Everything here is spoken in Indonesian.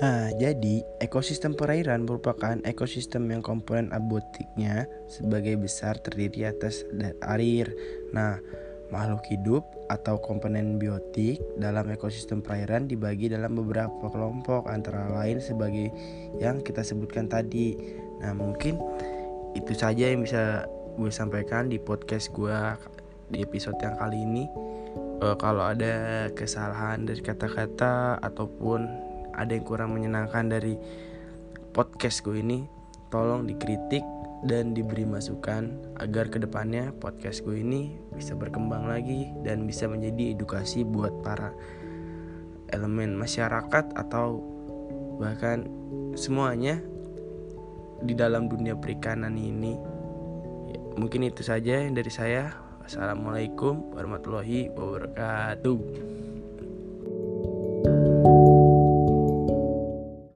Nah, jadi ekosistem perairan merupakan ekosistem yang komponen abotiknya sebagai besar terdiri atas air. Nah, makhluk hidup atau komponen biotik dalam ekosistem perairan dibagi dalam beberapa kelompok antara lain sebagai yang kita sebutkan tadi. Nah, mungkin itu saja yang bisa gue sampaikan di podcast gue di episode yang kali ini. Uh, kalau ada kesalahan dari kata-kata ataupun ada yang kurang menyenangkan dari podcast gue ini tolong dikritik dan diberi masukan agar ke depannya podcast gue ini bisa berkembang lagi dan bisa menjadi edukasi buat para elemen masyarakat atau bahkan semuanya di dalam dunia perikanan ini. Ya, mungkin itu saja yang dari saya. Assalamualaikum warahmatullahi wabarakatuh